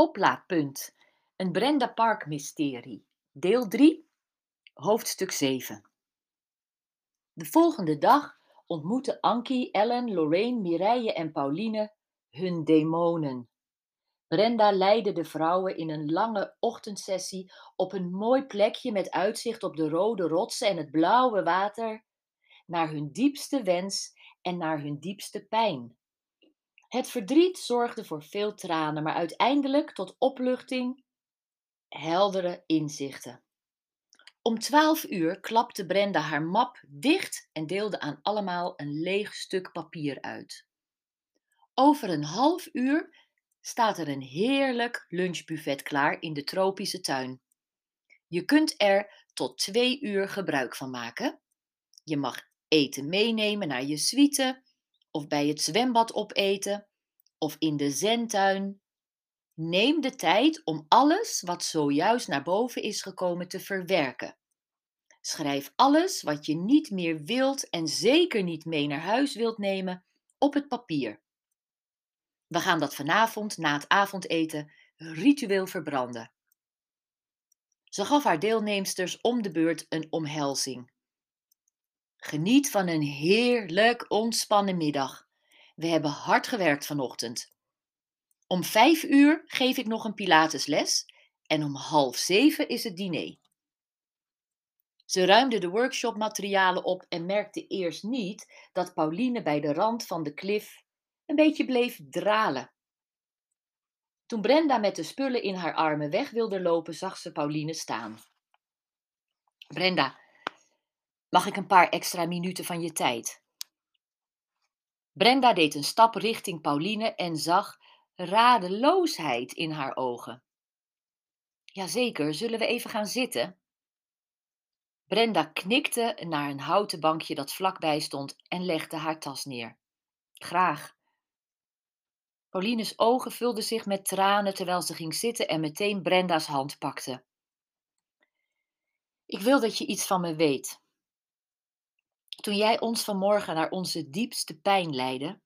Oplaadpunt. Een Brenda Park mysterie. Deel 3, hoofdstuk 7. De volgende dag ontmoeten Ankie, Ellen, Lorraine, Mireille en Pauline hun demonen. Brenda leidde de vrouwen in een lange ochtendsessie op een mooi plekje met uitzicht op de rode rotsen en het blauwe water naar hun diepste wens en naar hun diepste pijn. Het verdriet zorgde voor veel tranen, maar uiteindelijk tot opluchting, heldere inzichten. Om twaalf uur klapte Brenda haar map dicht en deelde aan allemaal een leeg stuk papier uit. Over een half uur staat er een heerlijk lunchbuffet klaar in de tropische tuin. Je kunt er tot twee uur gebruik van maken. Je mag eten meenemen naar je suite of bij het zwembad opeten of in de zentuin. Neem de tijd om alles wat zojuist naar boven is gekomen te verwerken. Schrijf alles wat je niet meer wilt en zeker niet mee naar huis wilt nemen op het papier. We gaan dat vanavond na het avondeten ritueel verbranden. Ze gaf haar deelnemsters om de beurt een omhelzing. Geniet van een heerlijk ontspannen middag. We hebben hard gewerkt vanochtend. Om vijf uur geef ik nog een Pilatesles en om half zeven is het diner. Ze ruimde de workshopmaterialen op en merkte eerst niet dat Pauline bij de rand van de klif een beetje bleef dralen. Toen Brenda met de spullen in haar armen weg wilde lopen, zag ze Pauline staan. Brenda, mag ik een paar extra minuten van je tijd? Brenda deed een stap richting Pauline en zag radeloosheid in haar ogen. Jazeker, zullen we even gaan zitten? Brenda knikte naar een houten bankje dat vlakbij stond en legde haar tas neer. Graag. Pauline's ogen vulden zich met tranen terwijl ze ging zitten en meteen Brenda's hand pakte. Ik wil dat je iets van me weet. Toen jij ons vanmorgen naar onze diepste pijn leidde,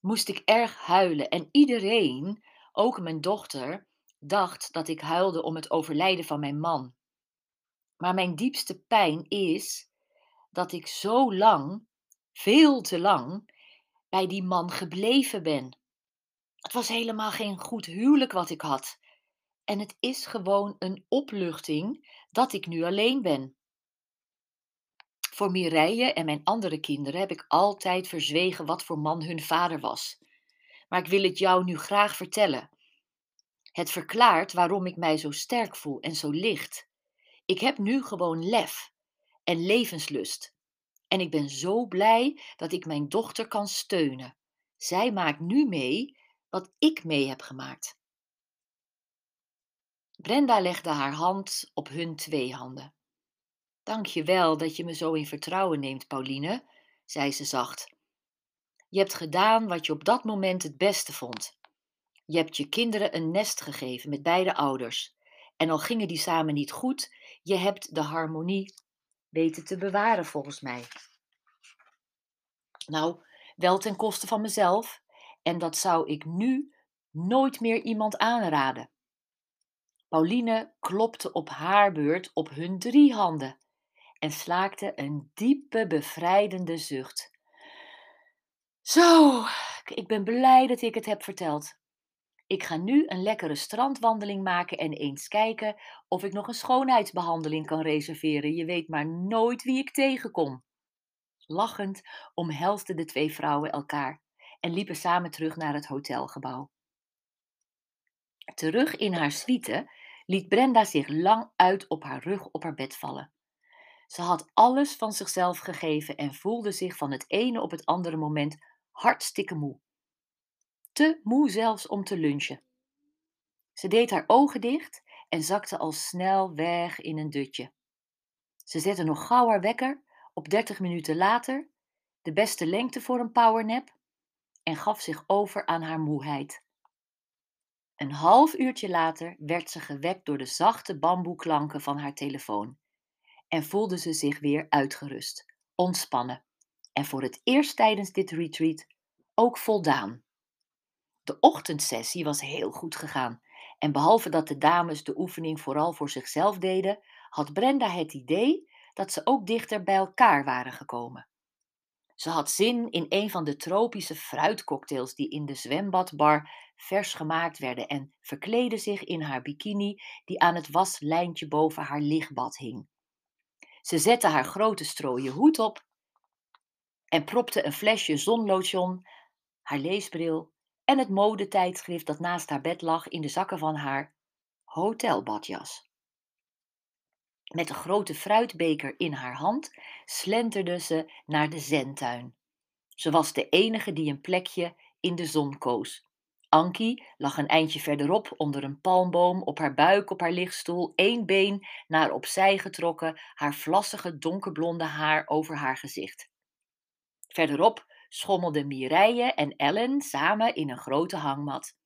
moest ik erg huilen en iedereen, ook mijn dochter, dacht dat ik huilde om het overlijden van mijn man. Maar mijn diepste pijn is dat ik zo lang, veel te lang, bij die man gebleven ben. Het was helemaal geen goed huwelijk wat ik had. En het is gewoon een opluchting dat ik nu alleen ben. Voor Mireille en mijn andere kinderen heb ik altijd verzwegen wat voor man hun vader was. Maar ik wil het jou nu graag vertellen. Het verklaart waarom ik mij zo sterk voel en zo licht. Ik heb nu gewoon lef en levenslust. En ik ben zo blij dat ik mijn dochter kan steunen. Zij maakt nu mee wat ik mee heb gemaakt. Brenda legde haar hand op hun twee handen. Dank je wel dat je me zo in vertrouwen neemt, Pauline, zei ze zacht. Je hebt gedaan wat je op dat moment het beste vond. Je hebt je kinderen een nest gegeven met beide ouders. En al gingen die samen niet goed, je hebt de harmonie weten te bewaren volgens mij. Nou, wel ten koste van mezelf, en dat zou ik nu nooit meer iemand aanraden. Pauline klopte op haar beurt op hun drie handen en slaakte een diepe, bevrijdende zucht. Zo, ik ben blij dat ik het heb verteld. Ik ga nu een lekkere strandwandeling maken en eens kijken of ik nog een schoonheidsbehandeling kan reserveren. Je weet maar nooit wie ik tegenkom. Lachend omhelsden de twee vrouwen elkaar en liepen samen terug naar het hotelgebouw. Terug in haar suite liet Brenda zich lang uit op haar rug op haar bed vallen. Ze had alles van zichzelf gegeven en voelde zich van het ene op het andere moment hartstikke moe. Te moe zelfs om te lunchen. Ze deed haar ogen dicht en zakte al snel weg in een dutje. Ze zette nog gauw haar wekker op 30 minuten later, de beste lengte voor een powernap, en gaf zich over aan haar moeheid. Een half uurtje later werd ze gewekt door de zachte bamboeklanken van haar telefoon en voelde ze zich weer uitgerust, ontspannen en voor het eerst tijdens dit retreat ook voldaan. De ochtendsessie was heel goed gegaan En behalve dat de dames de oefening vooral voor zichzelf deden, had Brenda het idee dat ze ook dichter bij elkaar waren gekomen. Ze had zin in een van de tropische fruitcocktails die in de zwembadbar vers gemaakt werden en verkleedde zich in haar bikini die aan het waslijntje boven haar lichtbad hing. Ze zette haar grote strooien hoed op en propte een flesje zonlotion, haar leesbril en het modetijdschrift dat naast haar bed lag in de zakken van haar hotelbadjas. Met een grote fruitbeker in haar hand slenterde ze naar de zentuin. Ze was de enige die een plekje in de zon koos. Ankie lag een eindje verderop onder een palmboom op haar buik op haar lichtstoel, één been naar opzij getrokken, haar vlassige donkerblonde haar over haar gezicht. Verderop schommelden Mireille en Ellen samen in een grote hangmat.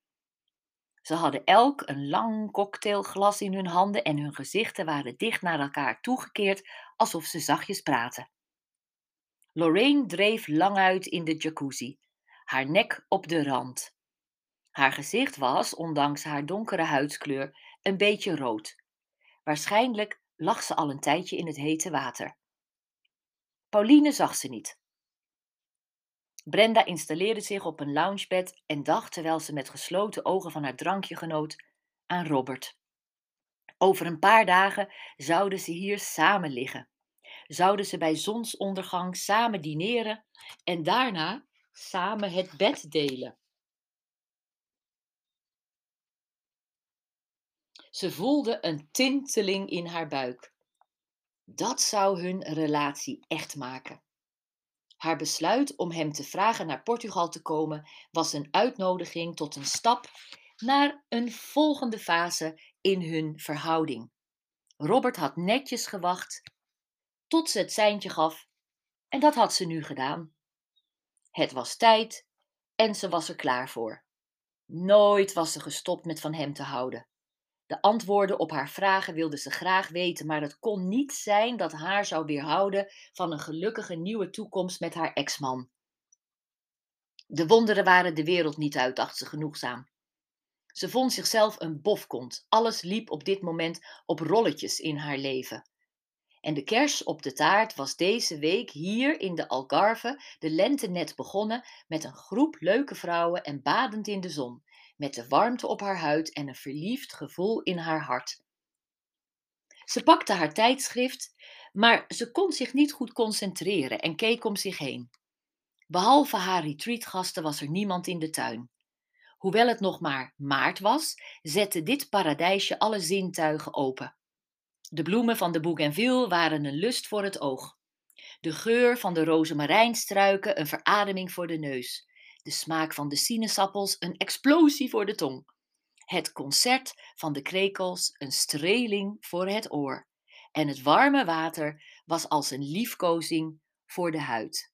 Ze hadden elk een lang cocktailglas in hun handen en hun gezichten waren dicht naar elkaar toegekeerd, alsof ze zachtjes praten. Lorraine dreef lang uit in de jacuzzi, haar nek op de rand. Haar gezicht was, ondanks haar donkere huidskleur, een beetje rood. Waarschijnlijk lag ze al een tijdje in het hete water. Pauline zag ze niet. Brenda installeerde zich op een loungebed en dacht, terwijl ze met gesloten ogen van haar drankje genoot, aan Robert. Over een paar dagen zouden ze hier samen liggen. Zouden ze bij zonsondergang samen dineren en daarna samen het bed delen. Ze voelde een tinteling in haar buik. Dat zou hun relatie echt maken. Haar besluit om hem te vragen naar Portugal te komen was een uitnodiging tot een stap naar een volgende fase in hun verhouding. Robert had netjes gewacht tot ze het seintje gaf en dat had ze nu gedaan. Het was tijd en ze was er klaar voor. Nooit was ze gestopt met van hem te houden. De antwoorden op haar vragen wilde ze graag weten, maar het kon niet zijn dat haar zou weerhouden van een gelukkige nieuwe toekomst met haar ex-man. De wonderen waren de wereld niet uit, dacht ze genoegzaam. Ze vond zichzelf een bofkont. Alles liep op dit moment op rolletjes in haar leven. En de kers op de taart was deze week hier in de Algarve de lente net begonnen met een groep leuke vrouwen en badend in de zon met de warmte op haar huid en een verliefd gevoel in haar hart. Ze pakte haar tijdschrift, maar ze kon zich niet goed concentreren en keek om zich heen. Behalve haar retreatgasten was er niemand in de tuin. Hoewel het nog maar maart was, zette dit paradijsje alle zintuigen open. De bloemen van de bougainville waren een lust voor het oog. De geur van de rozemarijnstruiken een verademing voor de neus de smaak van de sinaasappels een explosie voor de tong. Het concert van de krekels een streling voor het oor. En het warme water was als een liefkozing voor de huid.